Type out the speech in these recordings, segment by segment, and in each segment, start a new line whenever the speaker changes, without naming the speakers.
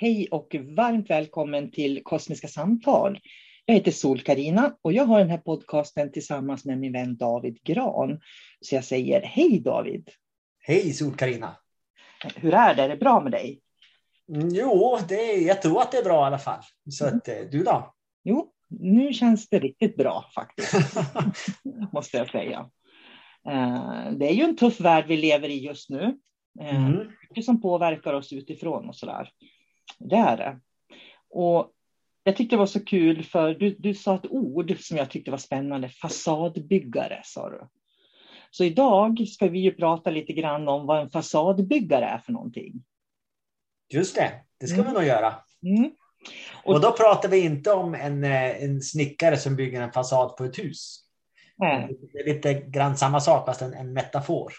Hej och varmt välkommen till Kosmiska samtal. Jag heter sol karina och jag har den här podcasten tillsammans med min vän David Gran. Så jag säger hej David.
Hej sol karina
Hur är det? Är det bra med dig?
Mm, jo, det är, jag tror att det är bra i alla fall. Så att, eh, du då?
Jo, nu känns det riktigt bra faktiskt. måste jag säga. Eh, Det är ju en tuff värld vi lever i just nu. Eh,
Mm.
Mycket som påverkar oss utifrån och sådär. Det är det. Och jag tyckte det var så kul för du, du sa ett ord som jag tyckte var spännande. Fasadbyggare sa du. Så idag ska vi ju prata lite grann om vad en fasadbyggare är för någonting.
Just det, det ska
Mm.
vi nog göra.
Mm.
Och då pratar vi inte om en, eh, en snickare som bygger en fasad på ett hus.
Nej.
Det är lite grann samma sak fast en, en metafor.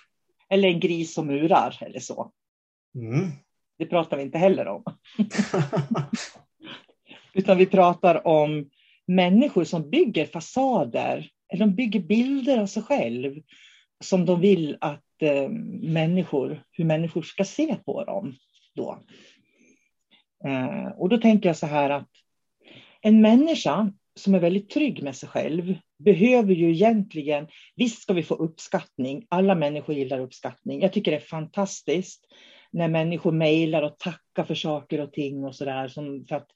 Eller en gris som murar eller så.
Mm.
Det pratar vi inte heller om. Utan vi pratar om människor som bygger fasader. Eller de bygger bilder av sig själv. Som de vill att eh, människor, hur människor ska se på dem. Då. Eh, och då tänker jag så här att en människa som är väldigt trygg med sig själv behöver ju egentligen, visst ska vi få uppskattning, alla människor gillar uppskattning. Jag tycker det är fantastiskt när människor mejlar och tackar för saker och ting och sådär, för att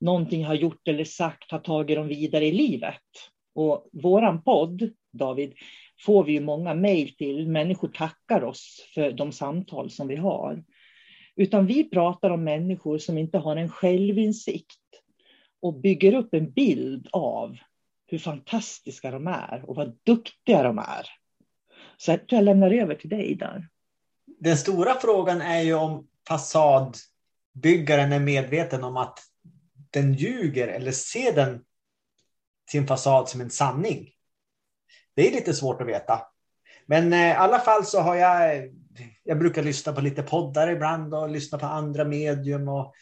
någonting har gjort eller sagt har tagit dem vidare i livet. Och våran podd, David, får vi ju många mejl till. Människor tackar oss för de samtal som vi har. Utan vi pratar om människor som inte har en självinsikt och bygger upp en bild av hur fantastiska de är och vad duktiga de är. Så jag tror jag lämnar över till dig där.
Den stora frågan är ju om fasadbyggaren är medveten om att den ljuger eller ser den sin fasad som en sanning. Det är lite svårt att veta. Men eh, i alla fall så har jag, jag brukar lyssna på lite poddar ibland och lyssna på andra medium. Och,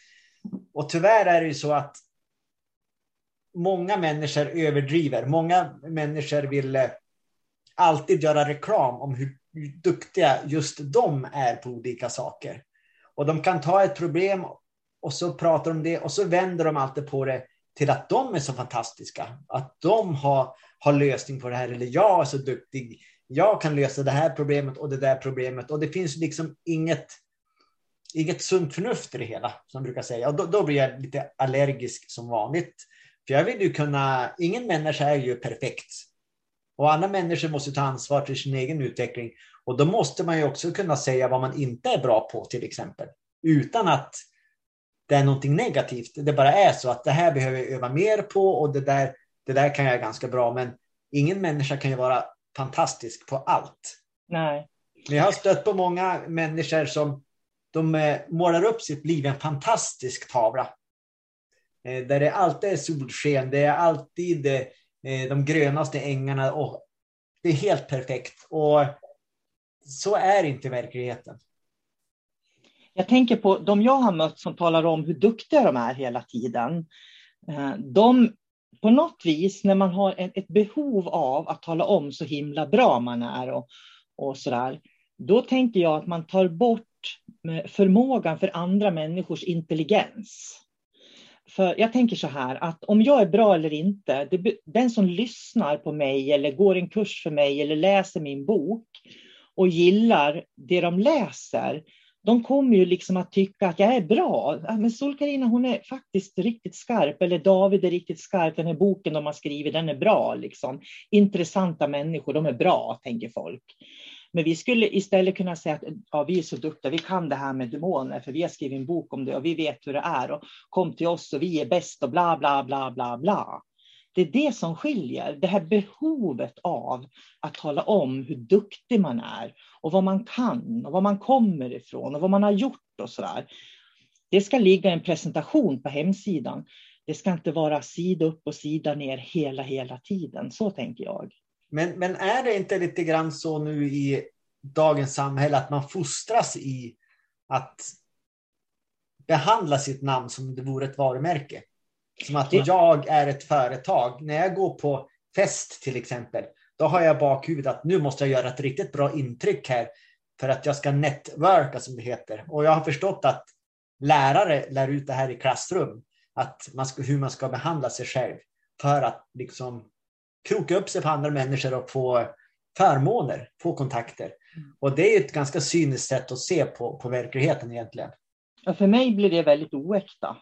och tyvärr är det ju så att många människor överdriver. Många människor vill eh, alltid göra reklam om hur, duktiga just de är på olika saker. Och de kan ta ett problem och så pratar de om det och så vänder de alltid på det till att de är så fantastiska. Att de har, har lösning på det här eller jag är så duktig. Jag kan lösa det här problemet och det där problemet och det finns liksom inget, inget sunt förnuft i det hela som man brukar säga. Och då, då blir jag lite allergisk som vanligt. För jag vill ju kunna, ingen människa är ju perfekt. Och alla människor måste ta ansvar för sin egen utveckling. Och då måste man ju också kunna säga vad man inte är bra på till exempel. Utan att det är någonting negativt. Det bara är så att det här behöver jag öva mer på och det där, det där kan jag ganska bra. Men ingen människa kan ju vara fantastisk på allt.
Nej.
Jag har stött på många människor som de eh, målar upp sitt liv i en fantastisk tavla. Eh, där det alltid är solsken, det är alltid eh, de grönaste ängarna och det är helt perfekt. Och så är inte verkligheten.
Jag tänker på de jag har mött som talar om hur duktiga de är hela tiden. Eh, de på något vis när man har ett behov av att tala om så himla bra man är och, och sådär, då tänker jag att man tar bort förmågan för andra människors intelligens. För jag tänker så här att om jag är bra eller inte, det, den som lyssnar på mig eller går en kurs för mig eller läser min bok och gillar det de läser, de kommer ju liksom att tycka att jag är bra. Men Sol-Carina hon är faktiskt riktigt skarp, eller David är riktigt skarp, den här boken de har skrivit, den är bra. Liksom. Intressanta människor, de är bra, tänker folk. Men vi skulle istället kunna säga att ja, vi är så duktiga, vi kan det här med demoner, för vi har skrivit en bok om det och vi vet hur det är. Och kom till oss och vi är bäst och bla, bla, bla, bla, bla. Det är det som skiljer, det här behovet av att tala om hur duktig man är och vad man kan och var man kommer ifrån och vad man har gjort och så där. Det ska ligga en presentation på hemsidan. Det ska inte vara sida upp och sida ner hela, hela tiden. Så tänker jag.
Men, men är det inte lite grann så nu i dagens samhälle att man fostras i att behandla sitt namn som det vore ett varumärke? Som att jag är ett företag. När jag går på fest till exempel, då har jag bakhuvudet att nu måste jag göra ett riktigt bra intryck här för att jag ska networka som det heter. Och jag har förstått att lärare lär ut det här i klassrum, att man ska, hur man ska behandla sig själv för att liksom kroka upp sig på andra människor och få förmåner, få kontakter. Mm. Och det är ett ganska cyniskt sätt att se på, på verkligheten egentligen.
Ja, för mig blir det väldigt oäkta.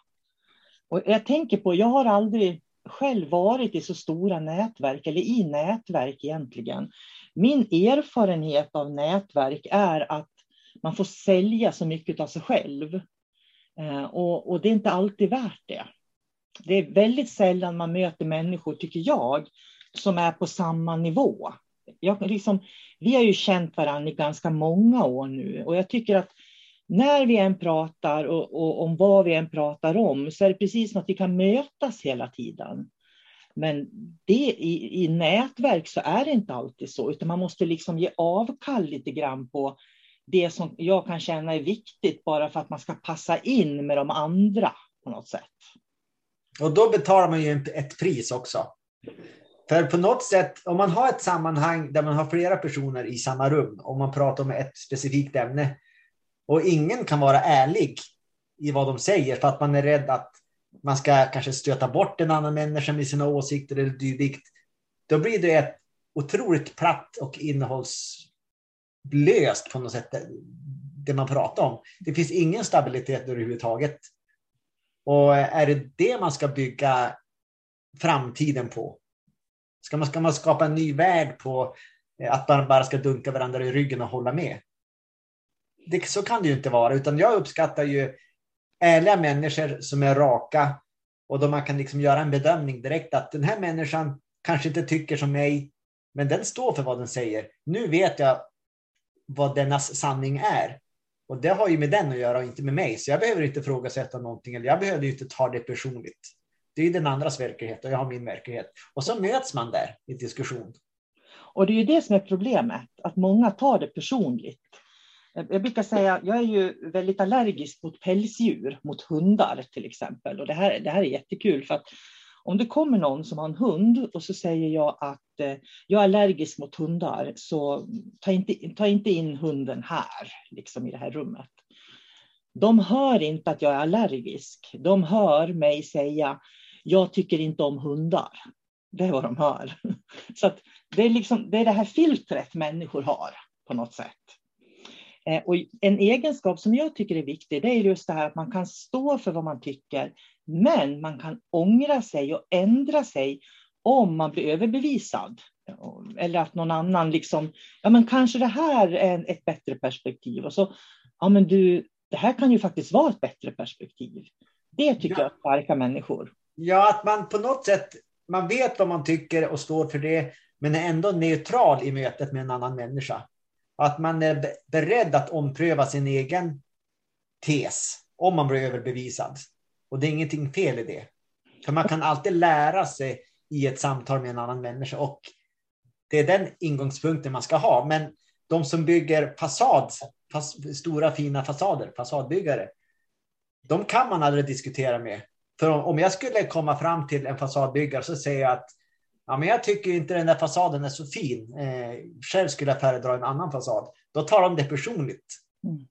Och jag tänker på, jag har aldrig själv varit i så stora nätverk eller i nätverk egentligen. Min erfarenhet av nätverk är att man får sälja så mycket av sig själv. Eh, och, och det är inte alltid värt det. Det är väldigt sällan man möter människor, tycker jag, som är på samma nivå. Jag, liksom, vi har ju känt varandra i ganska många år nu och jag tycker att när vi än pratar och, och, om vad vi än pratar om så är det precis som att vi kan mötas hela tiden. Men det, i, i nätverk så är det inte alltid så, utan man måste liksom ge avkall lite grann på det som jag kan känna är viktigt bara för att man ska passa in med de andra på något sätt.
Och då betalar man ju inte ett pris också. För på något sätt, om man har ett sammanhang där man har flera personer i samma rum och man pratar om ett specifikt ämne och ingen kan vara ärlig i vad de säger för att man är rädd att man ska kanske stöta bort en annan människa med sina åsikter eller dylikt. Då blir det ett otroligt platt och innehållslöst på något sätt det man pratar om. Det finns ingen stabilitet överhuvudtaget. Och är det det man ska bygga framtiden på? Ska man, ska man skapa en ny värld på eh, att man bara ska dunka varandra i ryggen och hålla med? Det, så kan det ju inte vara, utan jag uppskattar ju ärliga människor som är raka och då man kan liksom göra en bedömning direkt att den här människan kanske inte tycker som mig, men den står för vad den säger. Nu vet jag vad dennas sanning är. Och det har ju med den att göra och inte med mig. Så jag behöver inte ifrågasätta någonting eller jag behöver inte ta det personligt. Det är den andras verklighet och jag har min verklighet. Och så möts man där i diskussion.
Och det är ju det som är problemet, att många tar det personligt. Jag brukar säga, jag är ju väldigt allergisk mot pälsdjur, mot hundar till exempel. Och det här, det här är jättekul för att om det kommer någon som har en hund och så säger jag att eh, jag är allergisk mot hundar, så ta inte, ta inte in hunden här, liksom i det här rummet. De hör inte att jag är allergisk. De hör mig säga, jag tycker inte om hundar. Det är vad de hör. Så det, är liksom, det är det här filtret människor har på något sätt. Eh, och en egenskap som jag tycker är viktig, det är just det här att man kan stå för vad man tycker, men man kan ångra sig och ändra sig om man blir överbevisad. Eller att någon annan liksom, ja men kanske det här är ett bättre perspektiv. Och så, ja men du, det här kan ju faktiskt vara ett bättre perspektiv. Det tycker ja. jag är starka människor.
Ja, att man på något sätt, man vet vad man tycker och står för det, men är ändå neutral i mötet med en annan människa. Att man är beredd att ompröva sin egen tes om man blir överbevisad. Och det är ingenting fel i det. För man kan alltid lära sig i ett samtal med en annan människa och det är den ingångspunkten man ska ha. Men de som bygger fasad, fas, stora fina fasader, fasadbyggare, de kan man aldrig diskutera med. För om, om jag skulle komma fram till en fasadbyggare så säger jag att ja, men jag tycker inte den där fasaden är så fin. Eh, själv skulle jag föredra en annan fasad. Då tar de det personligt. Mm.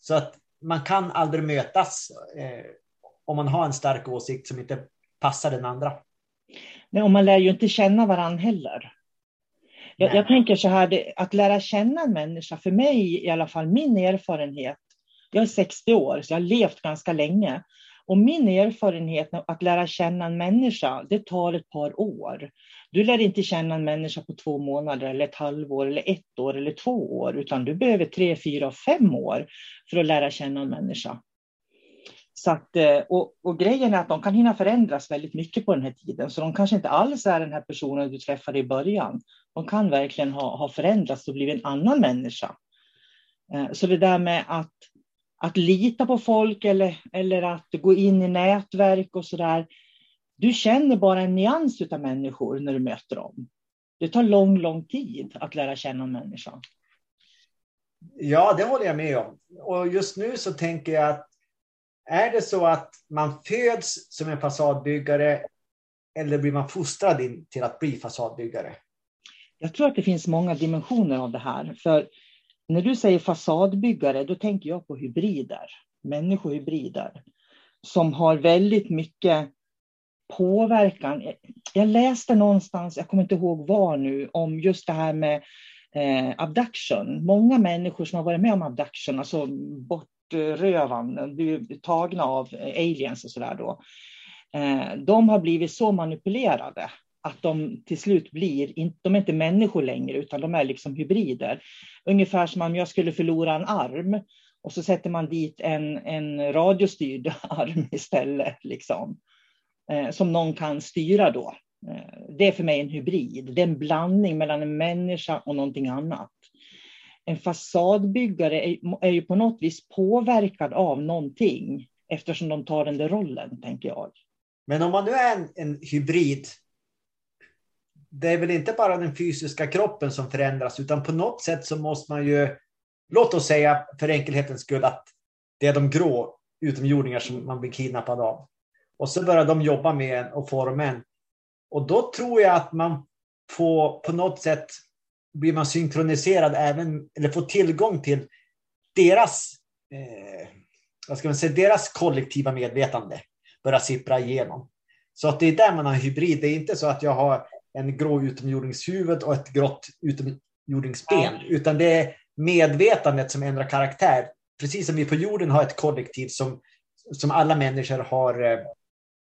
Så att man kan aldrig mötas eh, om man har en stark åsikt som inte passar den andra.
Nej, och man lär ju inte känna varandra heller. Jag, jag, tänker så här, det, att lära känna en människa, för mig i alla fall, min erfarenhet, jag är 60 år, så jag har levt ganska länge. Och min erfarenhet att lära känna en människa, det tar ett par år. Du lär inte känna en människa på två månader, eller ett halvår, eller ett år eller två år, utan du behöver tre, fyra, fem år för att lära känna en människa. Så att, eh, och, och, grejen är att de kan hinna förändras väldigt mycket på den här tiden, så de kanske inte alls är den här personen du träffade i början. De kan verkligen ha, ha förändrats och blivit en annan människa. Eh, så det där med att, att lita på folk eller, eller att gå in i nätverk och så där. Du känner bara en nyans av människor när du möter dem. Det tar lång, lång tid att lära känna en människa.
Ja, det håller jag med om. Och just nu så tänker jag att är det så att man föds som en fasadbyggare eller blir man fostrad in till att bli fasadbyggare?
Jag tror att det finns många dimensioner av det här. För när du säger fasadbyggare, då tänker jag på hybrider, människohybrider, som har väldigt mycket påverkan. Jag läste någonstans, jag kommer inte ihåg var nu, om just det här med eh, abduction. Många människor som har varit med om abduction, alltså bortrövande, tagna av aliens och sådär då, eh, de har blivit så manipulerade att de till slut blir, de är inte människor längre, utan de är liksom hybrider. Ungefär som om jag skulle förlora en arm och så sätter man dit en, en radiostyrd arm istället, liksom, eh, som någon kan styra då. Eh, det är för mig en hybrid. Det är en blandning mellan en människa och någonting annat. En fasadbyggare är, är ju på något vis påverkad av någonting eftersom de tar den där rollen, tänker jag.
Men om man nu är en, en hybrid det är väl inte bara den fysiska kroppen som förändras, utan på något sätt så måste man ju, låt oss säga för enkelhetens skull, att det är de grå utomjordingar som man blir kidnappad av. Och så börjar de jobba med en och forma en. Och då tror jag att man får på något sätt blir man synkroniserad även, eller får tillgång till deras, eh, vad ska man säga, deras kollektiva medvetande börjar sippra igenom. Så att det är där man har hybrid. Det är inte så att jag har en grå utomjordingshuvud och ett grått utomjordingsben. Ja. Utan det är medvetandet som ändrar karaktär. Precis som vi på jorden har ett kollektiv som, som alla människor har eh,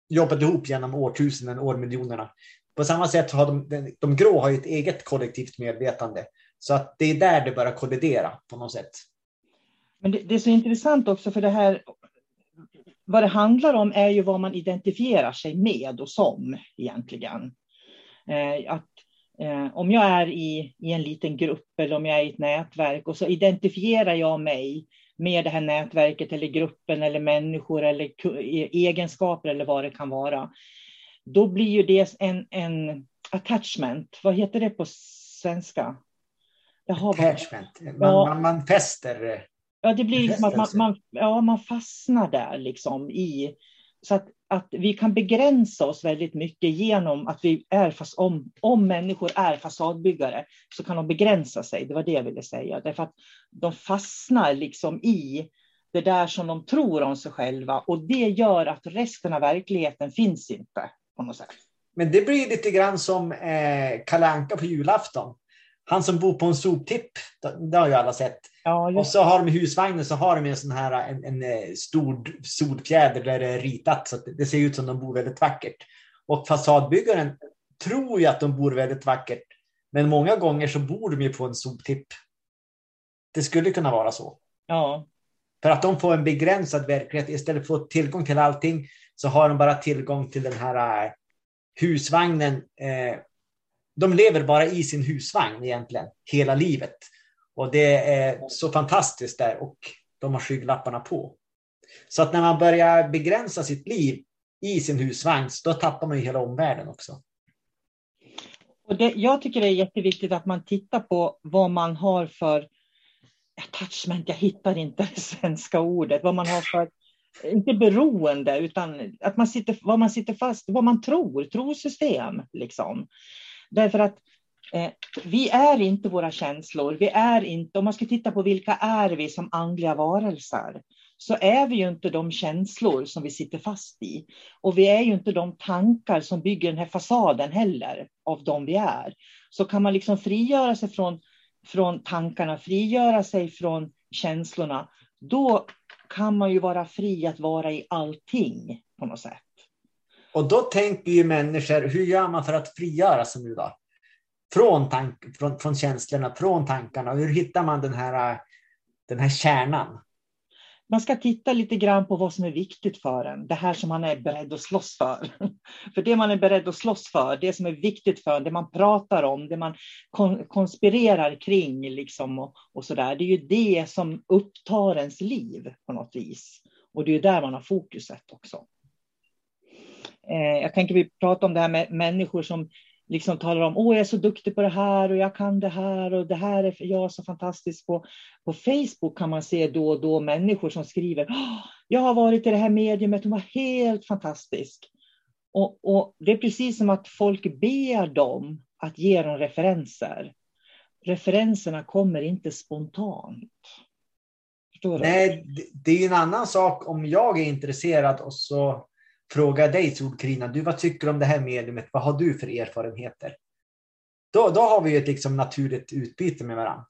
jobbat ihop genom årtusenden, årmiljonerna. På samma sätt har de, de, de grå har ett eget kollektivt medvetande. Så att det är där det börjar kollidera på något sätt.
Men det, det, är så intressant också för det här. Vad det handlar om är ju vad man identifierar sig med och som egentligen. Eh, att eh, om jag är i, i en liten grupp eller om jag är i ett nätverk och så identifierar jag mig med det här nätverket eller gruppen eller människor eller e, egenskaper eller vad det kan vara. Då blir ju det en, en attachment. Vad heter det på svenska?
Jaha, attachment. Man, ja. man, man fäster.
Ja, det blir liksom att man, man, ja, man fastnar där liksom i. Så att att vi kan begränsa oss väldigt mycket genom att vi är fast om, om människor är fasadbyggare så kan de begränsa sig. Det var det jag ville säga. Därför att de fastnar liksom i det där som de tror om sig själva och det gör att resten av verkligheten finns inte på något sätt.
Men det blir lite grann som eh, Kalle Anka på julafton. Han som bor på en soptipp, det har ju alla sett. Ja, och så har de i husvagnen så har de en sån här en, en eh, stor solfjäder där det är ritat så det ser ut som de bor väldigt vackert. Och fasadbyggaren tror ju att de bor väldigt vackert. Men många gånger så bor de ju på en soptipp. Det skulle kunna vara så.
Ja.
För att de får en begränsad verklighet. Istället för att få tillgång till allting så har de bara tillgång till den här eh, husvagnen. Eh, de lever bara i sin husvagn egentligen hela livet. Och det är så fantastiskt där och de har skygglapparna på. Så att när man börjar begränsa sitt liv i sin husvagn, då tappar man ju hela omvärlden också.
Och det, jag tycker det är jätteviktigt att man tittar på vad man har för attachment, jag hittar inte det svenska ordet, vad man har för inte beroende, utan att man sitter, vad man sitter fast, vad man tror, trosystem. Liksom. Därför att Eh, vi är inte våra känslor. Vi är inte, om man ska titta på vilka är vi som andliga varelser, så är vi ju inte de känslor som vi sitter fast i. Och vi är ju inte de tankar som bygger den här fasaden heller, av de vi är. Så kan man liksom frigöra sig från, från tankarna, frigöra sig från känslorna, då kan man ju vara fri att vara i allting på något sätt.
Och då tänker ju människor, hur gör man för att frigöra sig nu då? Från, tank, från, från känslorna, från tankarna. Hur hittar man den här, den här kärnan?
man ska titta lite grann på vad som är viktigt för en. Det här som man är beredd att slåss för. För det man är beredd att slåss för, det som är viktigt för en, det man pratar om, det man konspirerar kring liksom och, och så där. Det är ju det som upptar ens liv på något vis. Och det är ju där man har fokuset också. Eh, jag tänker vi pratar om det här med människor som liksom talar om åh jag är så duktig på det här och jag kan det här och det här är jag så fantastisk på. På Facebook kan man se då och då människor som skriver jag har varit i det här mediumet, hon var helt fantastisk. Och, och, det är precis som att folk ber dem att ge dem referenser. Referenserna kommer inte spontant.
Förstår Nej, det är en annan sak om jag är intresserad och så frågar dig Solkrina, du vad tycker du om det här mediumet? Vad har du för erfarenheter? Då, då har vi ett liksom naturligt utbyte med varandra.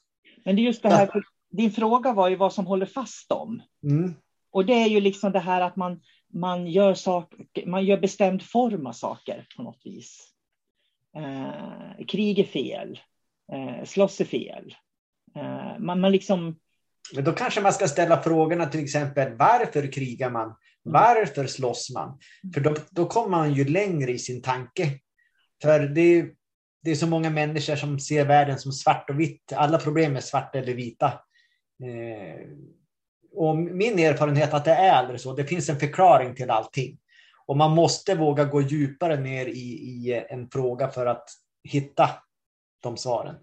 Men det är just det här, din fråga var ju vad som håller fast dem. Mm. Och det är ju liksom det här att man, man, gör, sak, man gör bestämd form av saker på något vis. Eh, krig är fel. Eh, slåss är fel. Eh, man, man liksom...
Men då kanske man ska ställa frågorna till exempel varför krigar man? Varför slåss man? För då, då kommer man ju längre i sin tanke. För det är, det är så många människor som ser världen som svart och vitt. Alla problem är svarta eller vita. Eh, och min erfarenhet är att det är aldrig så. Det finns en förklaring till allting. Och man måste våga gå djupare ner i, i en fråga för att hitta de svaren.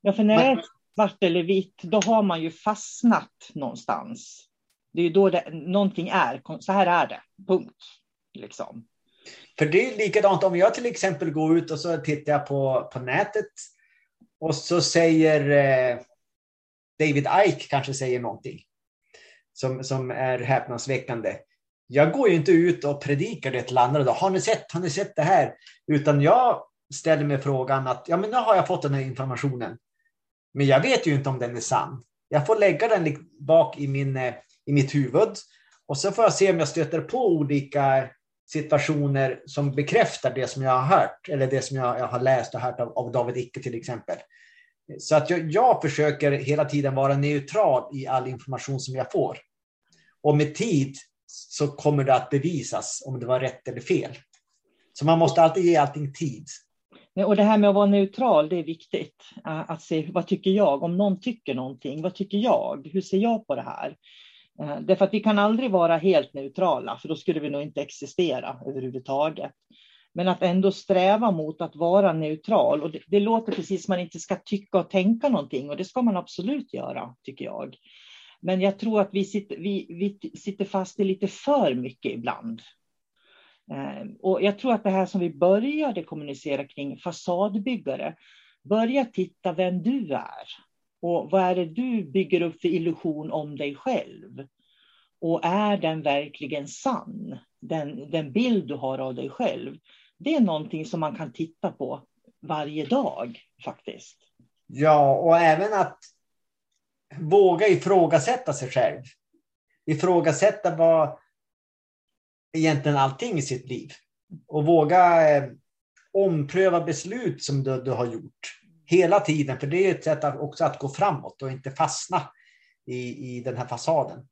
Ja, för när det är svart eller vitt, då har man ju fastnat någonstans. Det är då det, någonting är, så här är det, punkt. Liksom.
För det är likadant om jag till exempel går ut och så tittar jag på, på nätet och så säger eh, David Ike kanske säger någonting som, som är häpnadsväckande. Jag går ju inte ut och predikar det till andra. Då. Har ni sett? Har ni sett det här? Utan jag ställer mig frågan att ja, men nu har jag fått den här informationen. Men jag vet ju inte om den är sann. Jag får lägga den bak i min eh, i mitt huvud. Och så får jag se om jag stöter på olika situationer som bekräftar det som jag har hört eller det som jag, jag har läst och hört av, av David Icke till exempel. Så att jag, jag försöker hela tiden vara neutral i all information som jag får. Och med tid så kommer det att bevisas om det var rätt eller fel. Så man måste alltid ge allting tid.
Och det här med att vara neutral, det är viktigt. Att se vad tycker jag? Om någon tycker någonting, vad tycker jag? Hur ser jag på det här? Eh, därför att vi kan aldrig vara helt neutrala, för då skulle vi nog inte existera överhuvudtaget. Men att ändå sträva mot att vara neutral. Och det, det låter precis som man inte ska tycka och tänka någonting, och det ska man absolut göra, tycker jag. Men jag tror att vi sitter, vi, vi sitter fast i lite för mycket ibland. Eh, och jag tror att det här som vi började kommunicera kring, fasadbyggare, börja titta vem du är. Och vad är det du bygger upp för illusion om dig själv? Och är den verkligen sann? Den, den bild du har av dig själv. Det är någonting som man kan titta på varje dag faktiskt.
Ja, och även att våga ifrågasätta sig själv. Ifrågasätta vad egentligen allting i sitt liv. Och våga eh, ompröva beslut som du, du har gjort hela tiden, för det är ett sätt att, också att gå framåt och inte fastna i, i den här fasaden.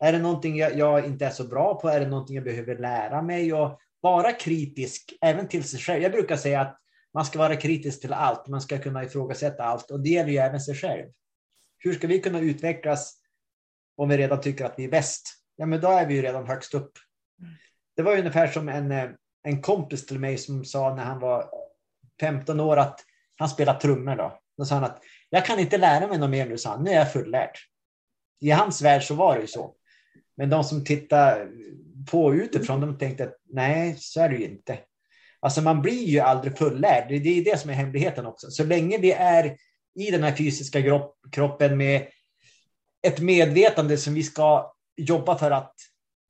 Är det någonting jag, jag, inte är så bra på? Är det någonting jag behöver lära mig? Och vara kritisk även till sig själv. Jag brukar säga att man ska vara kritisk till allt. Man ska kunna ifrågasätta allt och det gäller ju även sig själv. Hur ska vi kunna utvecklas om vi redan tycker att vi är bäst? Ja, men då är vi ju redan högst upp. Det var ungefär som en, eh, en kompis till mig som sa när han var 15 år att han spelar trummor då. Då sa han att jag kan inte lära mig något mer nu, sa han. Nu är jag fullärd. I hans värld så var det ju så. Men de som tittar på utifrån, de tänkte att nej, så är det ju inte. Alltså man blir ju aldrig fullärd. Det är det som är hemligheten också. Så länge vi är i den här fysiska kroppen med ett medvetande som vi ska jobba för att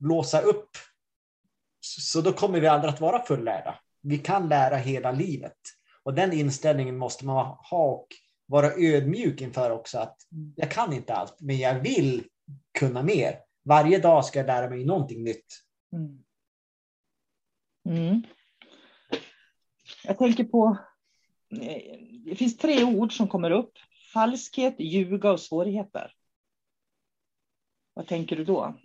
låsa upp. Så då kommer vi aldrig att vara fullärda. Vi kan lära hela livet. Och den inställningen måste man ha och vara ödmjuk inför också. Att jag kan inte allt, men jag vill kunna mer. Varje dag ska jag lära mig någonting nytt. Mm.
Mm. Jag tänker på, det finns tre ord som kommer upp. Falskhet, ljuga och svårigheter. Vad tänker du då?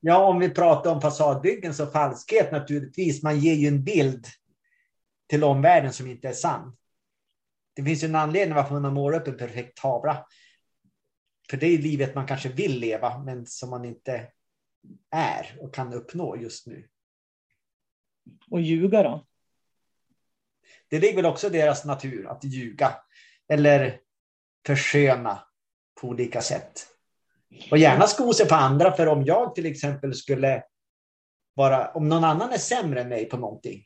Ja, om vi pratar om fasadbyggen så falskhet naturligtvis. Man ger ju en bild till omvärlden som inte är sann. Det finns ju en anledning varför man har målat upp en perfekt tavla. För det är livet man kanske vill leva, men som man inte är och kan uppnå just nu.
Och ljuga då?
Det ligger väl också i deras natur att ljuga. Eller försköna på olika sätt. Och gärna sko sig på andra, för om jag till exempel skulle vara, om någon annan är sämre än mig på någonting,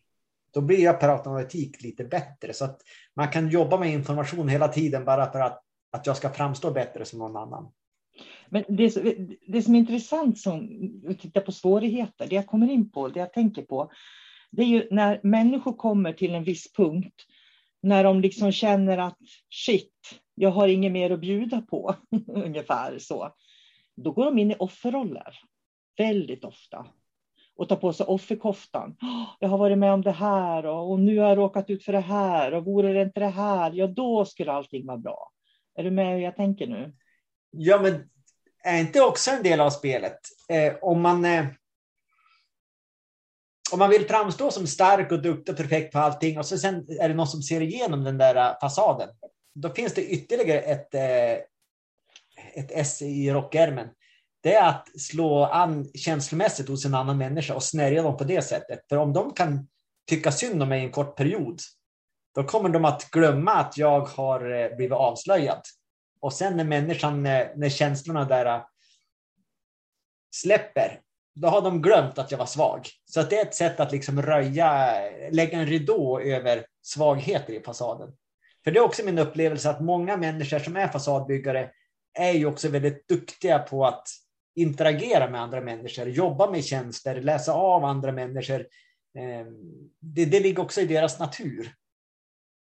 då blir jag per automatik lite bättre. Så att man kan jobba med information hela tiden bara för att, att jag ska framstå bättre som någon annan.
Men det, det som är intressant som att titta på svårigheter, det jag kommer in på, det jag tänker på, det är ju när människor kommer till en viss punkt, när de liksom känner att shit, jag har inget mer att bjuda på, ungefär så. Då går de in i offerroller, väldigt ofta. Och tar på sig offerkoftan. Jag har varit med om det här och, och nu har jag råkat ut för det här och vore det inte det här, ja då skulle allting vara bra. Är du med hur jag tänker nu?
Ja, men är inte också en del av spelet? Eh, om man eh, om man vill framstå som stark och duktig och perfekt på allting och så sen är det någon som ser igenom den där eh, fasaden. Då finns det ytterligare ett, eh, ett S i rockärmen. Det är att slå an känslomässigt hos en annan människa och snärja dem på det sättet. För om de kan tycka synd om mig en kort period, då kommer de att glömma att jag har eh, blivit avslöjad. Och sen när människan, eh, när känslorna där eh, släpper, då har de glömt att jag var svag. Så att det är ett sätt att liksom röja, lägga en ridå över svagheter i fasaden. För det är också min upplevelse att många människor som är fasadbyggare är ju också väldigt duktiga på att interagera med andra människor, jobba med tjänster, läsa av andra människor. Eh, det, det ligger också i deras natur.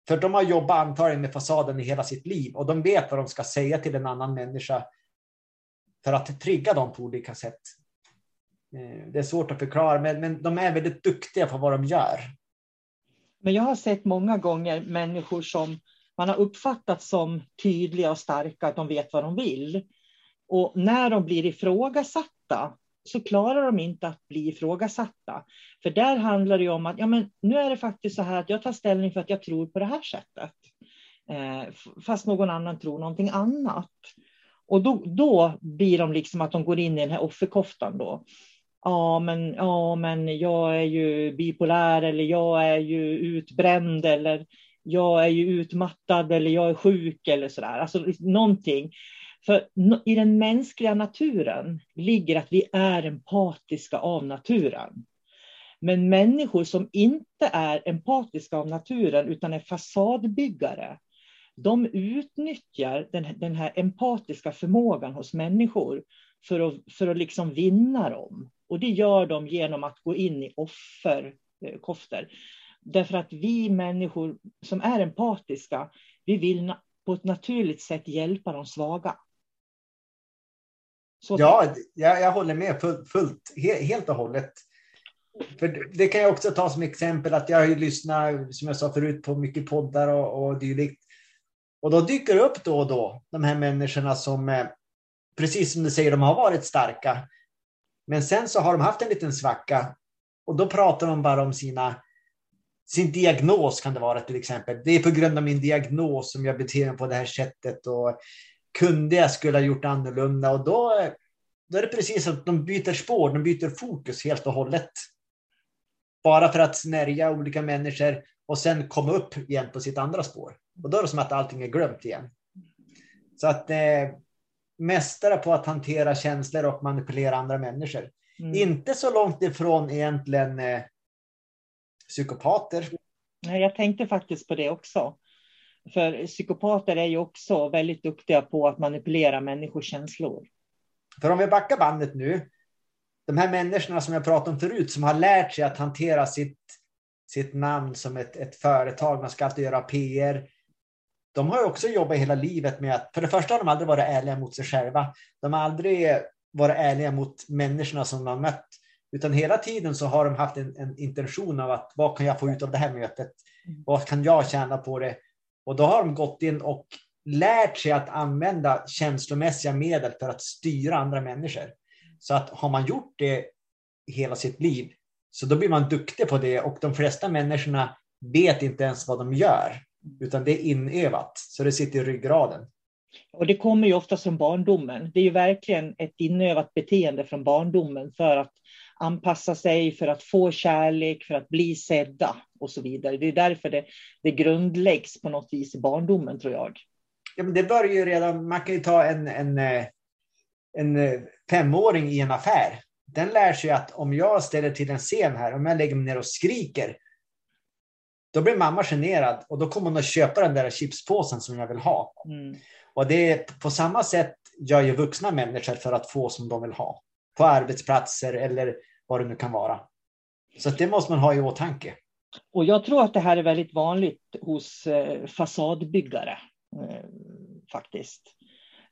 För de har jobbat antagligen med fasaden i hela sitt liv och de vet vad de ska säga till en annan människa för att trigga dem på olika sätt. Eh, det är svårt att förklara, men, men de är väldigt duktiga på vad de gör.
Men jag har sett många gånger människor som man har uppfattat som tydliga och starka, att de vet vad de vill. Och när de blir ifrågasatta så klarar de inte att bli ifrågasatta. För där handlar det om att ja, men nu är det faktiskt så här att jag tar ställning för att jag tror på det här sättet. Eh, fast någon annan tror någonting annat. Och då, då blir de liksom att de går in i den här offerkoftan då ja men, ja men jag är ju bipolär eller jag är ju utbränd eller jag är ju utmattad eller jag är sjuk eller sådär. Alltså någonting. För i den mänskliga naturen ligger att vi är empatiska av naturen. Men människor som inte är empatiska av naturen utan är fasadbyggare, de utnyttjar den, den här empatiska förmågan hos människor för att, för att liksom vinna dem. Och det gör de genom att gå in i offerkoftor. Eh, Därför att vi människor som är empatiska, vi vill på ett naturligt sätt hjälpa de svaga.
Så ja, jag, jag håller med fullt, fullt, helt och hållet. För det kan jag också ta som exempel att jag har ju lyssnat, som jag sa förut, på mycket poddar och, och dylikt. Och då dyker det upp då och då, de här människorna som, eh, precis som du säger, de har varit starka. Men sen så har de haft en liten svacka och då pratar de bara om sina, sin diagnos kan det vara till exempel. Det är på grund av min diagnos som jag beter mig på det här sättet och kunde jag skulle ha gjort annorlunda och då, då är det precis att de byter spår, de byter fokus helt och hållet. Bara för att snärja olika människor och sen komma upp igen på sitt andra spår. Och då är det som att allting är glömt igen. Så att eh, mästare på att hantera känslor och manipulera andra människor.
Mm.
Inte så långt ifrån egentligen eh, psykopater.
Jag tänkte faktiskt på det också. För psykopater är ju också väldigt duktiga på att manipulera människors känslor.
För om vi backar bandet nu. De här människorna som jag pratade om förut som har lärt sig att hantera sitt, sitt namn som ett, ett företag. Man ska alltid göra PR. De har ju också jobbat hela livet med att, för det första har de aldrig varit ärliga mot sig själva. De har aldrig varit ärliga mot människorna som de har mött. Utan hela tiden så har de haft en, en intention av att vad kan jag få ut av det här mötet? Vad kan jag tjäna på det? Och då har de gått in och lärt sig att använda känslomässiga medel för att styra andra människor. Så att har man gjort det hela sitt liv så då blir man duktig på det och de flesta människorna vet inte ens vad de gör utan det är inövat så det sitter i ryggraden.
Och det kommer ju ofta från barndomen. Det är ju verkligen ett inövat beteende från barndomen för att anpassa sig, för att få kärlek, för att bli sedda och så vidare. Det är därför det, det grundläggs på något vis i barndomen tror jag.
Ja, men det börjar ju redan, man kan ju ta en, en, eh, en eh, femåring i en affär. Den lär sig att om jag ställer till en scen här, om jag lägger mig ner och skriker, då blir mamma generad och då kommer hon att köpa den där chipspåsen som jag vill ha.
Mm.
Och det är på samma sätt gör ju vuxna människor för att få som de vill ha. På arbetsplatser eller vad det nu kan vara. Så det måste man ha i åtanke.
Och jag tror att det här är väldigt vanligt hos eh, fasadbyggare. Eh, faktiskt.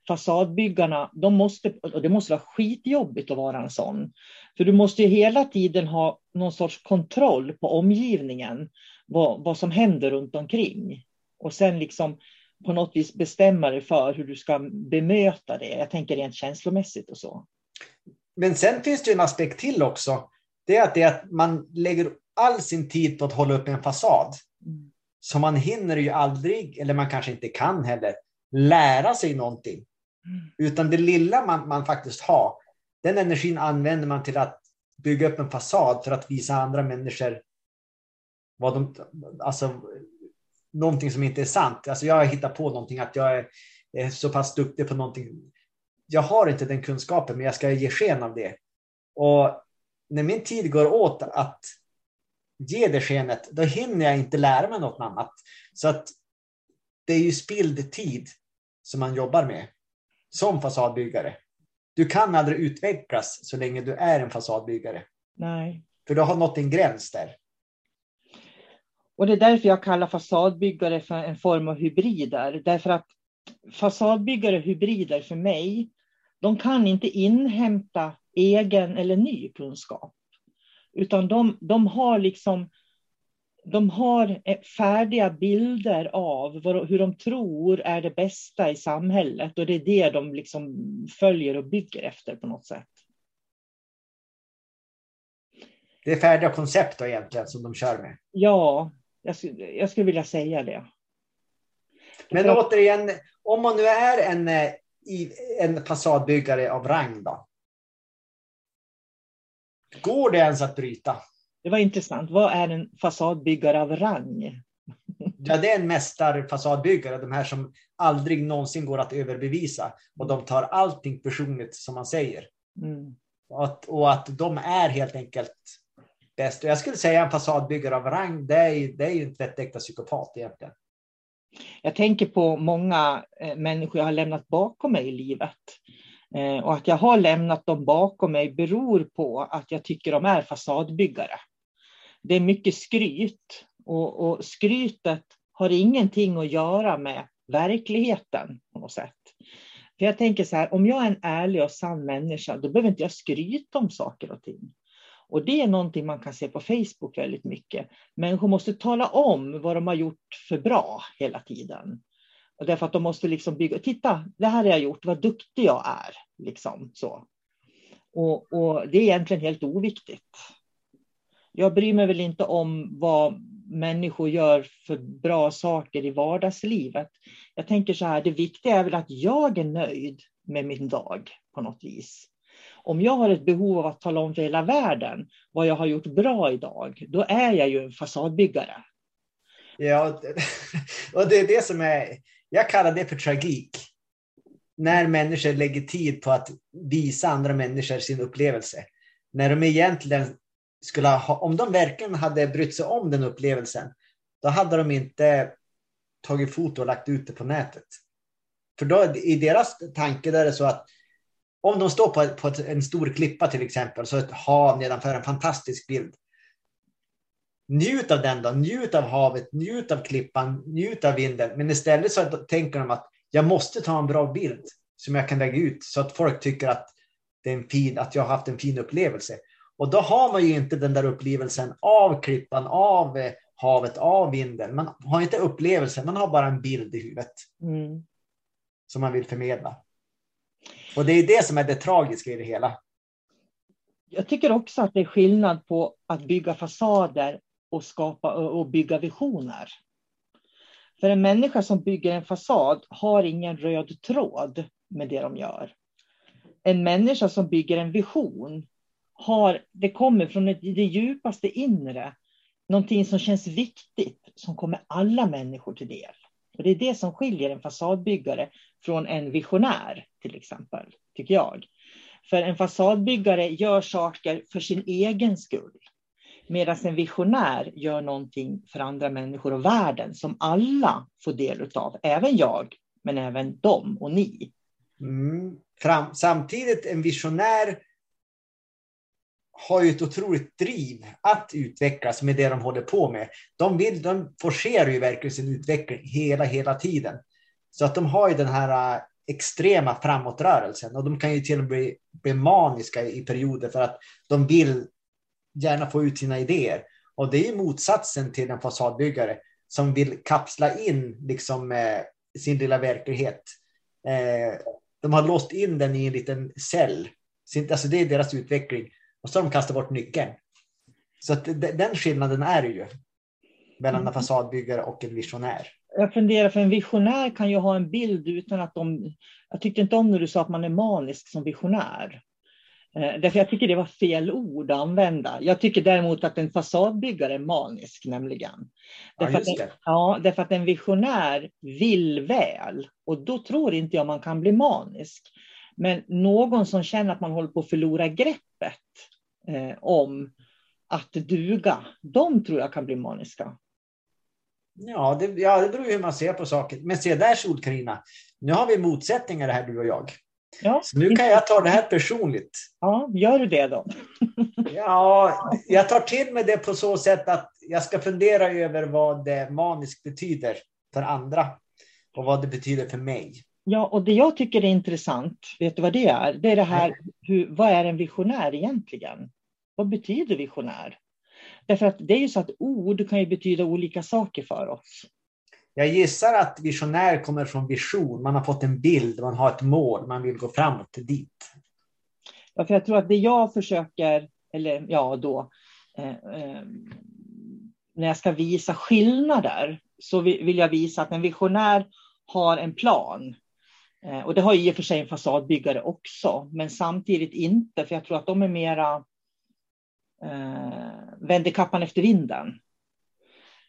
Fasadbyggarna, de måste, och det måste vara skitjobbigt att vara en sån. För du måste ju hela tiden ha någon sorts kontroll på omgivningen. Vad, vad som händer runt omkring. Och sen liksom på något vis bestämma dig för hur du ska bemöta det. Jag tänker rent känslomässigt och så.
Men sen finns det en aspekt till också. Det är att, det är att man lägger all sin tid på att hålla upp en fasad.
Mm.
Så man hinner ju aldrig, eller man kanske inte kan heller, lära sig någonting.
Mm.
Utan det lilla man, man faktiskt har, den energin använder man till att bygga upp en fasad för att visa andra människor vad de, alltså, någonting som inte är sant. Alltså jag har hittat på någonting, att jag är, är så pass duktig på någonting. Jag har inte den kunskapen, men jag ska ge sken av det. Och när min tid går åt att ge det skenet, då hinner jag inte lära mig något annat. Så att det är ju spilld tid som man jobbar med som fasadbyggare. Du kan aldrig utvecklas så länge du är en fasadbyggare.
Nej.
För du har nått en gräns där.
Och det är därför jag kallar fasadbyggare för en form av hybrider. Därför att fasadbyggare hybrider för mig, de kan inte inhämta egen eller ny kunskap. Utan de, de har liksom de har färdiga bilder av hur de tror är det bästa i samhället och det är det de liksom följer och bygger efter på något sätt.
Det är färdiga koncept då egentligen som de kör med.
Ja, jag, skulle, jag skulle vilja säga det.
Men återigen, om man nu är en, eh, en fasadbyggare av rang då? Går det ens att bryta?
Det var intressant. Vad är en fasadbyggare av rang?
Ja, det är en mästarfasadbyggare, de här som aldrig någonsin går att överbevisa. Och de tar allting personligt som man säger.
Mm.
Och att, och att de är helt enkelt bäst. Och jag skulle säga en fasadbyggare av rang, det är, det är ju en tvättäkta psykopat egentligen.
Jag tänker på många eh, människor jag har lämnat bakom mig i livet. Eh, och att jag har lämnat dem bakom mig beror på att jag tycker de är fasadbyggare. Det är mycket skryt och, och skrytet har ingenting att göra med verkligheten på något sätt. För jag tänker så här, om jag är en ärlig och sann människa, då behöver inte jag skryta om saker och ting. Och det är någonting man kan se på Facebook väldigt mycket. Människor måste tala om vad de har gjort för bra hela tiden. Och därför att de måste liksom bygga, titta, det här har jag gjort, vad duktig jag är. Liksom så. Och, och det är egentligen helt oviktigt. Jag bryr mig väl inte om vad människor gör för bra saker i vardagslivet. Jag tänker så här, det viktiga är väl att jag är nöjd med min dag på något vis. Om jag har ett behov av att tala om för hela världen vad jag har gjort bra idag, då är jag ju en fasadbyggare.
Ja, och det är det som är, jag kallar det för tragik. när människor lägger tid på att visa andra människor sin upplevelse. När de egentligen skulle ha, om de verkligen hade brytt sig om den upplevelsen, då hade de inte tagit foto och lagt ut det på nätet. För då, i deras tanke är det så att om de står på, på en stor klippa till exempel, så ett hav nedanför en fantastisk bild. Njut av den då, njut av havet, njut av klippan, njut av vinden. Men istället så tänker de att jag måste ta en bra bild som jag kan lägga ut så att folk tycker att, det är en fin, att jag har haft en fin upplevelse. Och då har man ju inte den där upplevelsen av klippan, av eh, havet, av vinden. Man har inte upplevelsen, man har bara en bild i huvudet. Mm. Som man vill förmedla. Och det är det som är det tragiska i det hela.
Jag tycker också att det är skillnad på att bygga fasader och, skapa, och bygga visioner. För en människa som bygger en fasad har ingen röd tråd med det de gör. En människa som bygger en vision har, det kommer från det djupaste inre, någonting som känns viktigt, som kommer alla människor till del. Och det är det som skiljer en fasadbyggare från en visionär, till exempel, tycker jag. För en fasadbyggare gör saker för sin egen skull. Medan en visionär gör någonting för andra människor och världen som alla får del av. Även jag, men även de och ni.
Mm. Fram, samtidigt, en visionär har ju ett otroligt driv att utvecklas med det de håller på med. De, vill, de forcerar ju verkligen sin utveckling hela, hela tiden. Så att de har ju den här äh, extrema framåtrörelsen och de kan ju till och med bli, bli maniska i perioder för att de vill gärna få ut sina idéer. Och det är motsatsen till en fasadbyggare som vill kapsla in liksom, eh, sin lilla verklighet. Eh, de har låst in den i en liten cell. Alltså det är deras utveckling. Och så har de kastat bort nyckeln. Så att den skillnaden är det ju mellan en mm. fasadbyggare och en visionär.
Jag funderar, för en visionär kan ju ha en bild utan att de... Jag tyckte inte om när du sa att man är manisk som visionär. Eh, därför jag tycker det var fel ord att använda. Jag tycker däremot att en fasadbyggare är manisk nämligen. Därför, ja, att en, ja, därför att en visionär vill väl och då tror inte jag man kan bli manisk. Men någon som känner att man håller på att förlora greppet eh, om att duga, de tror jag kan bli maniska.
Ja det, ja, det beror ju hur man ser på saker. Men se där Sol-Carina, nu har vi motsättningar här du och jag. Ja. Så nu kan jag ta det här personligt.
Ja, gör du det då?
ja, jag tar till mig det på så sätt att jag ska fundera över vad det maniskt betyder för andra och vad det betyder för mig.
Ja, och det jag tycker är intressant, vet du vad det är? Det är det här, hur, vad är en visionär egentligen? Vad betyder visionär? Därför att det är ju så att ord kan ju betyda olika saker för oss.
Jag gissar att visionär kommer från vision. Man har fått en bild, man har ett mål, man vill gå framåt dit.
Ja, för jag tror att det jag försöker, eller ja då, eh, eh, när jag ska visa skillnader så vill jag visa att en visionär har en plan. Eh, och det har i och för sig en fasadbyggare också, men samtidigt inte, för jag tror att de är mera eh, vänder kappan efter vinden.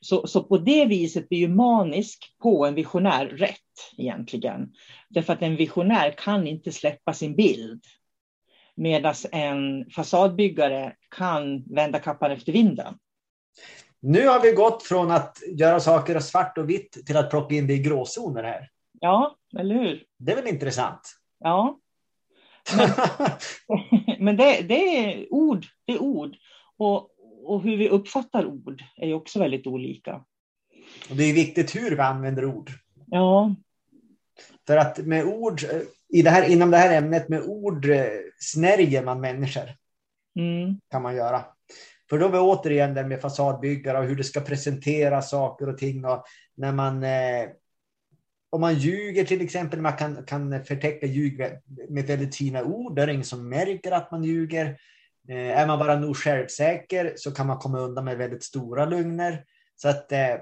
Så, så på det viset blir ju manisk på en visionär rätt egentligen. Därför att en visionär kan inte släppa sin bild. Medan en fasadbyggare kan vända kappan efter vinden.
Nu har vi gått från att göra saker svart och vitt till att plocka in det i gråzoner här.
Ja, eller hur?
Det är väl intressant?
Ja. Men, det, det, är ord, det är ord. Och, och hur vi uppfattar ord är ju också väldigt olika.
Och det är viktigt hur vi använder ord.
Ja.
För att med ord, i det här, inom det här ämnet, med ord eh, snärjer man människor. Mm. Kan man göra. För då är vi återigen där med fasadbyggare och hur det ska presentera saker och ting. Och när man, eh, om man ljuger till exempel, man kan, kan förtäcka ljug med väldigt fina ord. Det är ingen som märker att man ljuger. Eh, är man bara nog självsäker så kan man komma undan med väldigt stora lögner. Så att, eh,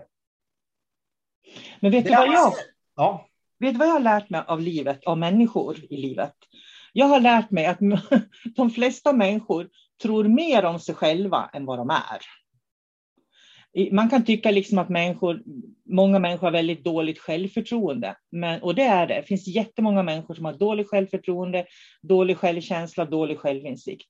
Men vet du, vad jag, ja. vet vad jag har lärt mig av livet, av människor i livet? Jag har lärt mig att de flesta människor tror mer om sig själva än vad de är man kan tycka liksom att människor, många människor har väldigt dåligt självförtroende. Men, och det är det. Det finns jättemånga människor som har dåligt självförtroende, dålig självkänsla, dålig självinsikt.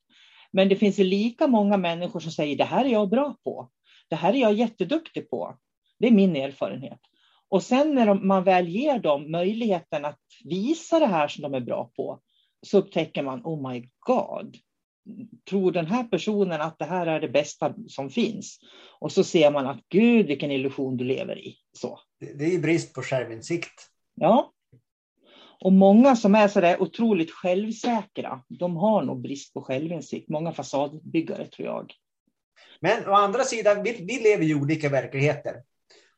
Men det finns lika många människor som säger det här är jag bra på. Det här är jag jätteduktig på. Det är min erfarenhet. Och sen när man väl ger dem möjligheten att visa det här som de är bra på, så upptäcker man, oh my god, tror den här personen att det här är det bästa som finns? Och så ser man att gud vilken illusion du lever i. Så.
Det är ju brist på självinsikt.
Ja. Och många som är så där otroligt självsäkra, de har nog brist på självinsikt. Många fasadbyggare tror jag.
Men å andra sidan, vi, vi lever i olika verkligheter.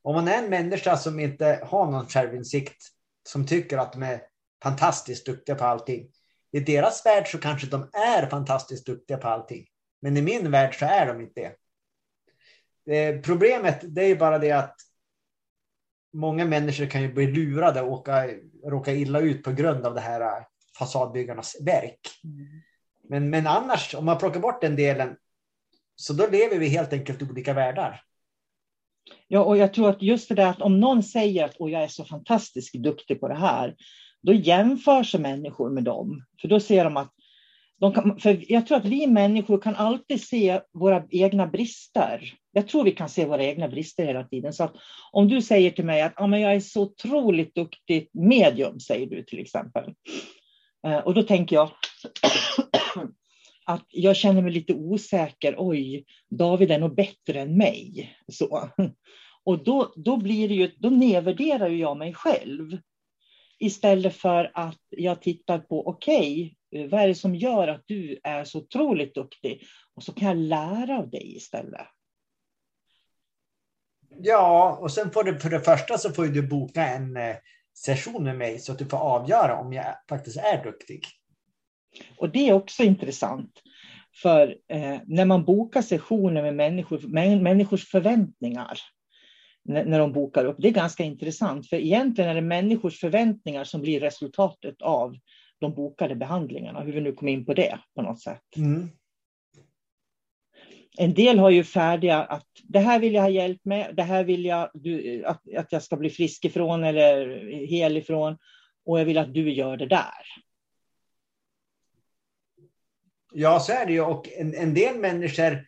Om man är en människa som inte har någon självinsikt, som tycker att de är fantastiskt duktiga på allting, i deras värld så kanske de är fantastiskt duktiga på allting. Men i min värld så är de inte det. Eh, problemet det är ju bara det att många människor kan ju bli lurade och åka, råka illa ut på grund av det här eh, fasadbyggarnas verk. Mm. Men, men annars, om man plockar bort den delen, så då lever vi helt enkelt i olika världar.
Ja, och jag tror att just det där att om någon säger att jag är så fantastiskt duktig på det här, då jämför sig människor med dem. För då ser de att de kan, för jag tror att vi människor kan alltid se våra egna brister. Jag tror vi kan se våra egna brister hela tiden. Så att om du säger till mig att ah, men jag är så otroligt duktig medium, säger du till exempel. Eh, och då tänker jag att jag känner mig lite osäker. Oj, David är nog bättre än mig. Så. Och då, då, blir det ju, då nedvärderar jag mig själv. Istället för att jag tittar på, okej, okay, vad är det som gör att du är så otroligt duktig? Och så kan jag lära av dig istället.
Ja, och sen får du för det första så får du boka en eh, session med mig så att du får avgöra om jag faktiskt är duktig.
Och det är också intressant. För eh, när man bokar sessioner med människor, människors förväntningar när de bokar upp. Det är ganska intressant, för egentligen är det människors förväntningar som blir resultatet av de bokade behandlingarna, hur vi nu kom in på det på något sätt. Mm. En del har ju färdiga att det här vill jag ha hjälp med, det här vill jag du, att, att jag ska bli frisk ifrån eller hel ifrån och jag vill att du gör det där.
Ja, så är det ju. Och en, en del människor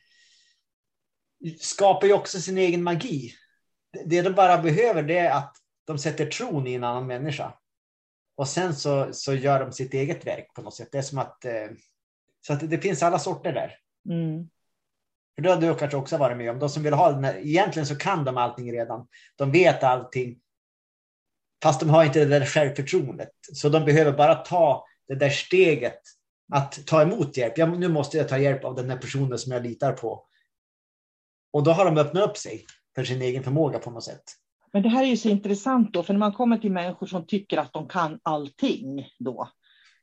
skapar ju också sin egen magi det de bara behöver det är att de sätter tron i en annan människa. Och sen så, så gör de sitt eget verk på något sätt. Det är som att, eh, så att det finns alla sorter där. Mm. För det har du kanske också varit med om. De som vill ha den här, egentligen så kan de allting redan. De vet allting. Fast de har inte det där självförtroendet. Så de behöver bara ta det där steget att ta emot hjälp. Ja, nu måste jag ta hjälp av den här personen som jag litar på. Och då har de öppnat upp sig för sin egen förmåga på något sätt.
Men det här är ju så intressant då, för när man kommer till människor som tycker att de kan allting då,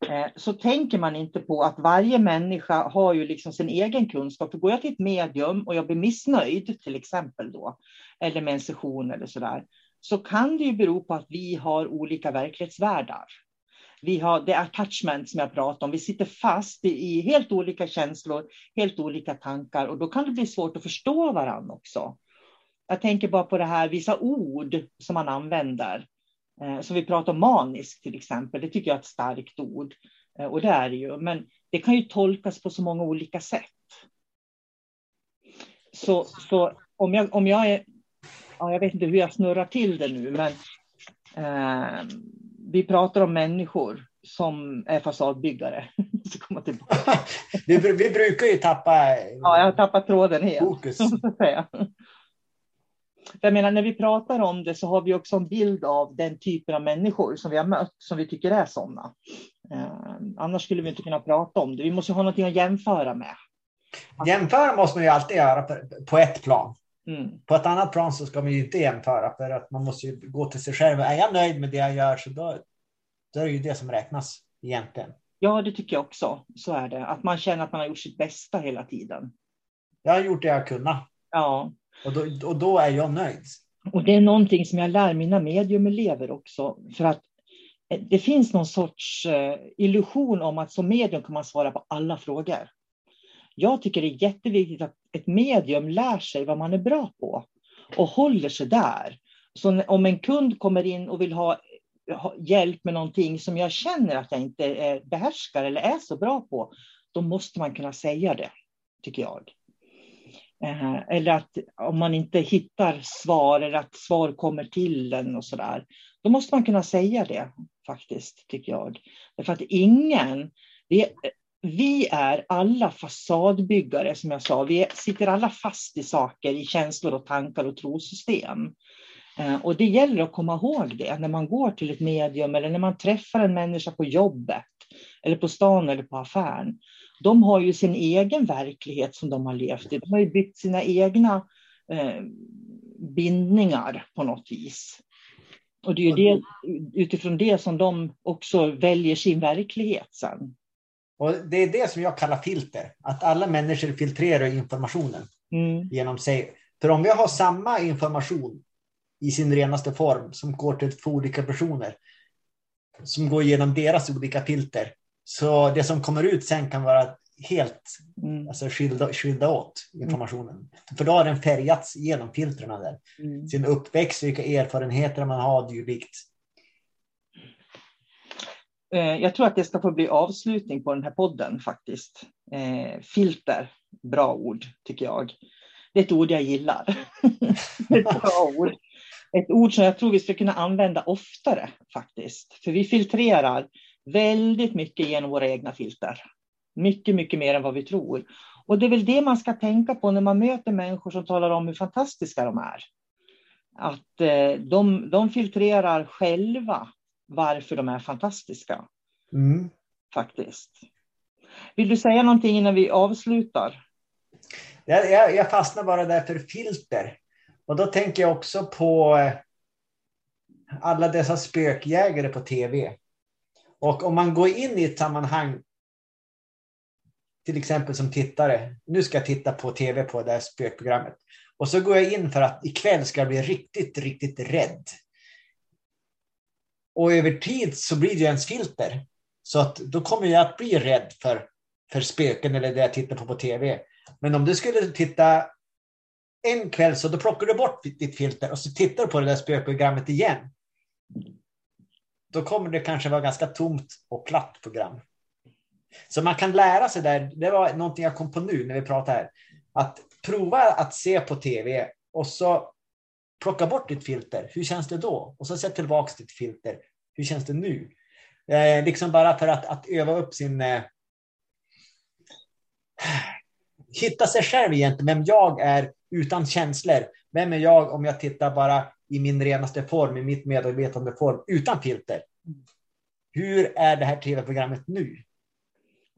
eh, så tänker man inte på att varje människa har ju liksom sin egen kunskap. För går jag till ett medium och jag blir missnöjd, till exempel då, eller med en session eller så där, så kan det ju bero på att vi har olika verklighetsvärldar. Vi har det attachment som jag pratade om. Vi sitter fast i helt olika känslor, helt olika tankar och då kan det bli svårt att förstå varandra också. Jag tänker bara på det här, vissa ord som man använder. Eh, som vi pratar om manisk till exempel, det tycker jag är ett starkt ord. Eh, och det är det ju, men det kan ju tolkas på så många olika sätt. Så, så om, jag, om jag är, ja, jag vet inte hur jag snurrar till det nu, men eh, vi pratar om människor som är fasadbyggare. Så komma tillbaka.
vi, vi brukar ju tappa
Ja, jag har tappat tråden helt. Fokus. Jag menar, när vi pratar om det så har vi också en bild av den typen av människor som vi har mött, som vi tycker är sådana. Eh, annars skulle vi inte kunna prata om det. Vi måste ha någonting att jämföra med.
Jämföra måste man ju alltid göra på ett plan. Mm. På ett annat plan så ska man ju inte jämföra för att man måste ju gå till sig själv. Är jag nöjd med det jag gör så då, då är det ju det som räknas egentligen.
Ja, det tycker jag också. Så är det. Att man känner att man har gjort sitt bästa hela tiden.
Jag har gjort det jag kunnat.
Ja.
Och då, och då är jag nöjd.
Och det är någonting som jag lär mina mediumelever också. För att eh, det finns någon sorts eh, illusion om att som medium kan man svara på alla frågor. Jag tycker det är jätteviktigt att ett medium lär sig vad man är bra på. och håller sig där. Så om en kund kommer in och vill ha hjälp med någonting som jag känner att jag inte eh, behärskar eller är så bra på, då måste man kunna säga det, tycker jag. Eh, eller att om man inte hittar svar eller att svar kommer till en och så där, då måste man kunna säga det faktiskt, tycker jag. Därför att ingen, vi, vi är alla fasadbyggare, som jag sa. Vi sitter alla fast i saker, i känslor och tankar och trosystem. Eh, och det gäller att komma ihåg det när man går till ett medium eller när man träffar en människa på jobbet eller på stan eller på affären. De har ju sin egen verklighet som de har levt i. De har ju byggt sina egna eh, bindningar på något vis. Och det är ju det, utifrån det som de också väljer sin verklighet sen.
Och Det är det som jag kallar filter, att alla människor filtrerar informationen mm. genom sig. För om vi har samma information i sin renaste form som går till två olika personer som går igenom deras olika filter. Så det som kommer ut sen kan vara helt mm. alltså skilda, skilda åt informationen. Mm. För då har den färgats genom filtren där. Mm. Sin uppväxt, vilka erfarenheter man har dylikt.
Eh, jag tror att det ska få bli avslutning på den här podden faktiskt. Eh, filter, bra ord tycker jag. Det är ett ord jag gillar. ett bra ord ett ord som jag tror vi ska kunna använda oftare faktiskt. För vi filtrerar väldigt mycket genom våra egna filter. Mycket, mycket mer än vad vi tror. Och det är väl det man ska tänka på när man möter människor som talar om hur fantastiska de är. Att eh, de, de filtrerar själva varför de är fantastiska. Mm. Faktiskt. Vill du säga någonting innan vi avslutar?
Jag, jag, jag fastnar bara där för filter. Och då tänker jag också på eh, alla dessa spökjägare på tv. Och om man går in i ett sammanhang, till exempel som tittare, nu ska jag titta på tv på det här spökprogrammet. Och så går jag in för att ikväll ska jag bli riktigt, riktigt rädd. Och över tid så blir det ens filter. Så att då kommer jag att bli rädd för, för spöken eller det jag tittar på på tv. Men om du skulle titta en kväll så då plockar du bort ditt filter och så tittar du på det där spökprogrammet igen. Då kommer det kanske vara ganska tomt och platt program. Så man kan lära sig där, det var någonting jag kom på nu när vi pratar här, att prova att se på tv och så plocka bort ditt filter. Hur känns det då? Och så sätt tillbaka ditt filter. Hur känns det nu? Eh, liksom bara för att, att öva upp sin... Eh, hitta sig själv egentligen, vem jag är utan känslor. Vem är jag om jag tittar bara i min renaste form, i mitt medvetande form, utan filter? Hur är det här tv-programmet nu?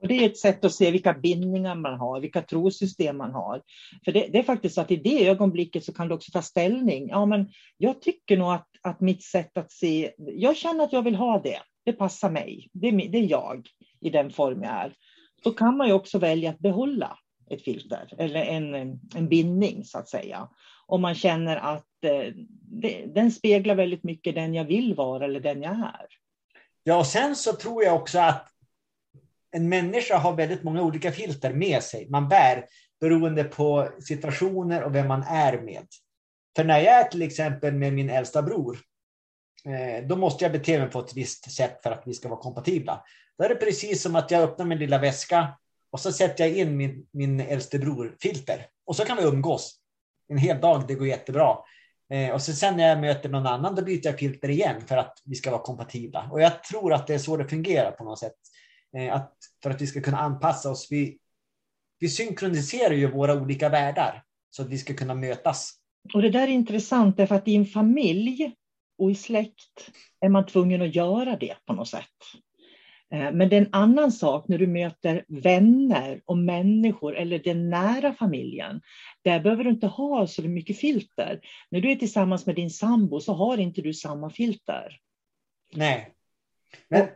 Och det är ett sätt att se vilka bindningar man har, vilka trosystem man har. För det, det, är faktiskt så att i det ögonblicket så kan du också ta ställning. Ja, men jag tycker nog att, att mitt sätt att se, jag känner att jag vill ha det. Det passar mig. Det, det är jag i den form jag är. Då kan man ju också välja att behålla ett filter eller en, en bindning så att säga. Om man känner att eh, det, den speglar väldigt mycket den jag vill vara eller den jag är.
Ja, och sen så tror jag också att en människa har väldigt många olika filter med sig. Man bär beroende på situationer och vem man är med. För när jag är till exempel med min äldsta bror, eh, då måste jag bete mig på ett visst sätt för att vi ska vara kompatibla. Då är det precis som att jag öppnar min lilla väska och så sätter jag in min, min äldste bror-filter. Och så kan vi umgås. En hel dag, det går jättebra. Eh, och så sen när jag möter någon annan, då byter jag filter igen för att vi ska vara kompatibla. Och jag tror att det är så det fungerar på något sätt. Eh, att, för att vi ska kunna anpassa oss. Vi, vi synkroniserar ju våra olika världar så att vi ska kunna mötas.
Och det där är intressant, därför att i en familj och i släkt är man tvungen att göra det på något sätt. Eh, men det är en annan sak när du möter vänner och människor eller den nära familjen. Där behöver du inte ha så mycket filter. När du är tillsammans med din sambo så har inte du samma filter.
Nej. Men, och,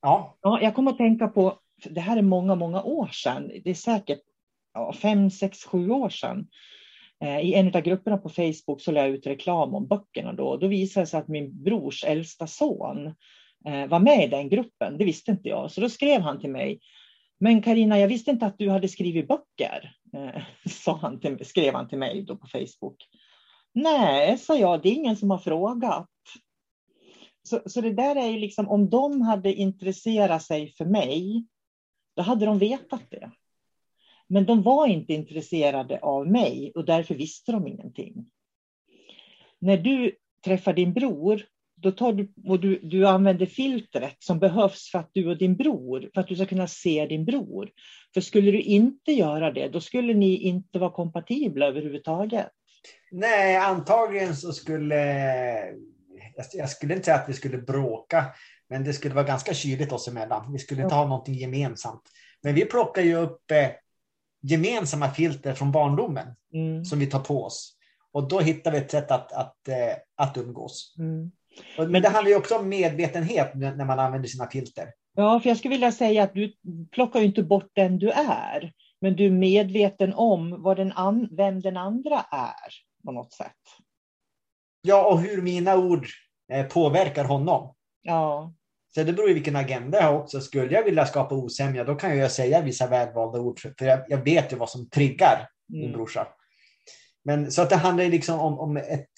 ja.
ja. Jag kommer att tänka på, det här är många, många år sedan. Det är säkert ja, fem, sex, sju år sedan. Eh, I en av grupperna på Facebook så lade jag ut reklam om böckerna. Då, då visade det sig att min brors äldsta son Eh, var med i den gruppen. Det visste inte jag. Så då skrev han till mig. Men Karina, jag visste inte att du hade skrivit böcker. Eh, sa han till, skrev han till mig då på Facebook. Nej, sa jag, det är ingen som har frågat. Så, så det där är ju liksom, om de hade intresserat sig för mig, då hade de vetat det. Men de var inte intresserade av mig och därför visste de ingenting. När du träffar din bror då tar du, och du, du använder filtret som behövs för att du och din bror, för att du ska kunna se din bror. För skulle du inte göra det, då skulle ni inte vara kompatibla överhuvudtaget.
Nej, antagligen så skulle... Jag skulle inte säga att vi skulle bråka, men det skulle vara ganska kyligt oss emellan. Vi skulle inte ha någonting gemensamt. Men vi plockar ju upp eh, gemensamma filter från barndomen mm. som vi tar på oss. Och då hittar vi ett sätt att, att, eh, att umgås. Mm. Men det handlar ju också om medvetenhet när man använder sina filter.
Ja, för jag skulle vilja säga att du plockar ju inte bort den du är, men du är medveten om vad den an, vem den andra är på något sätt.
Ja, och hur mina ord eh, påverkar honom.
Ja.
Så det beror ju vilken agenda jag har också. Skulle jag vilja skapa osämja, då kan jag säga vissa välvalda ord, för jag, jag vet ju vad som triggar min mm. brorsa. Men så att det handlar liksom om, om ett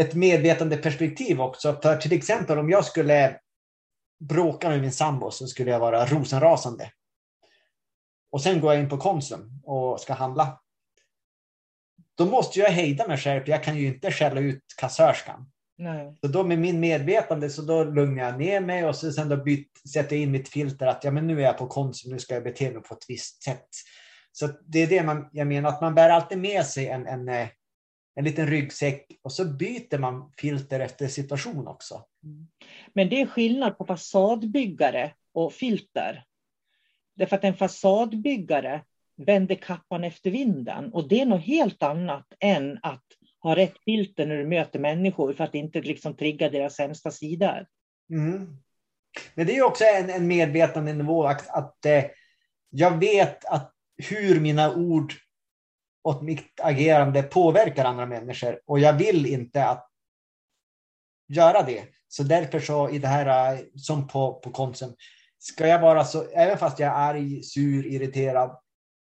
ett medvetande perspektiv också. För till exempel om jag skulle bråka med min sambo så skulle jag vara rosenrasande. Och sen går jag in på Konsum och ska handla. Då måste jag hejda mig själv, för jag kan ju inte skälla ut kassörskan. Nej. Så då med min medvetande så då lugnar jag ner mig och så sen då byt, sätter jag in mitt filter att ja, men nu är jag på Konsum, nu ska jag bete mig på ett visst sätt. Så det är det man, jag menar, att man bär alltid med sig en, en, eh, en liten ryggsäck och så byter man filter efter situation också. Mm.
Men det är skillnad på fasadbyggare och filter. Därför att en fasadbyggare vänder kappan efter vinden och det är något helt annat än att ha rätt filter när du möter människor för att inte liksom trigga deras sämsta sidor.
Mm. Men det är också en, en medvetande nivå att, att eh, jag vet att hur mina ord och mitt agerande påverkar andra människor och jag vill inte att göra det. Så därför så i det här eh, som på, på Konsum, ska jag vara så, även fast jag är arg, sur, irriterad,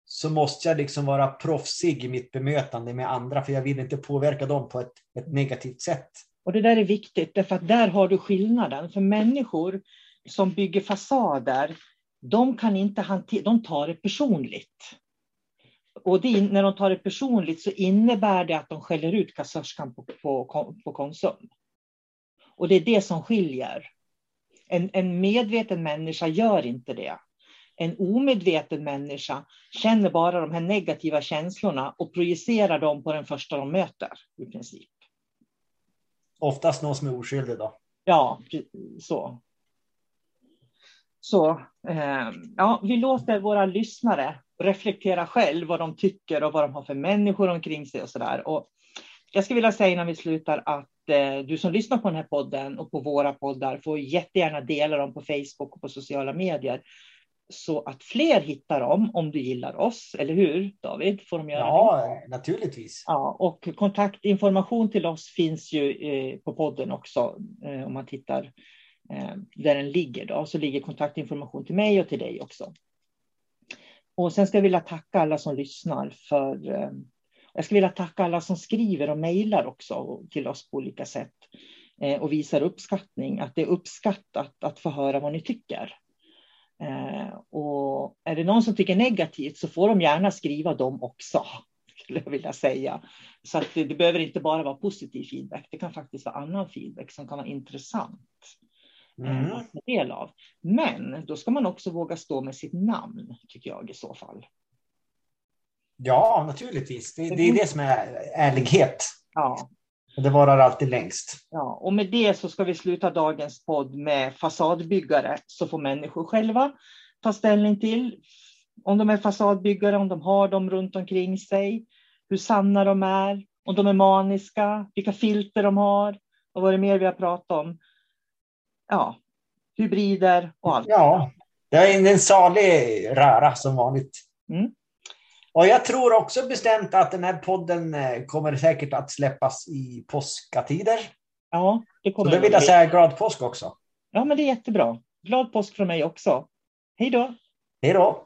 så måste jag liksom vara proffsig i mitt bemötande med andra, för jag vill inte påverka dem på ett, ett negativt sätt.
Och det där är viktigt, därför att där har du skillnaden. För människor som bygger fasader, de kan inte hantera, de tar det personligt och det, när de tar det personligt så innebär det att de skäller ut kassörskan på, på, på Konsum. Och det är det som skiljer. En, en medveten människa gör inte det. En omedveten människa känner bara de här negativa känslorna och projicerar dem på den första de möter i princip.
Oftast någon som är oskyldig då?
Ja, så. Så eh, ja, vi låter våra lyssnare reflektera själv vad de tycker och vad de har för människor omkring sig och så där. Och jag skulle vilja säga innan vi slutar att eh, du som lyssnar på den här podden och på våra poddar får jättegärna dela dem på Facebook och på sociala medier så att fler hittar dem om du gillar oss, eller hur David? Får de göra
ja, det? naturligtvis.
Ja, och kontaktinformation till oss finns ju eh, på podden också eh, om man tittar där den ligger. Då, så ligger kontaktinformation till mig och till dig också. Och sen ska jag vilja tacka alla som lyssnar för eh, jag skulle vilja tacka alla som skriver och mejlar också till oss på olika sätt eh, och visar uppskattning, att det är uppskattat att få höra vad ni tycker. Eh, och är det någon som tycker negativt så får de gärna skriva dem också, skulle jag vilja säga. Så att det, det behöver inte bara vara positiv feedback, det kan faktiskt vara annan feedback som kan vara intressant. Eh, mm. att del av. Men då ska man också våga stå med sitt namn, tycker jag i så fall.
Ja, naturligtvis. Det, det är det som är ärlighet.
Ja.
Det varar alltid längst.
Ja, och med det så ska vi sluta dagens podd med fasadbyggare, så får människor själva ta ställning till om de är fasadbyggare, om de har dem runt omkring sig, hur sanna de är, om de är maniska, vilka filter de har och vad det mer vi har pratat om ja, hybrider och allt.
Ja, det är en salig röra som vanligt.
Mm.
Och jag tror också bestämt att den här podden eh, kommer säkert att släppas i påskatider.
Ja, det kommer.
Så då vill jag säga glad påsk också.
Ja, men det är jättebra. Glad påsk från mig också. Hej då.
Hej då.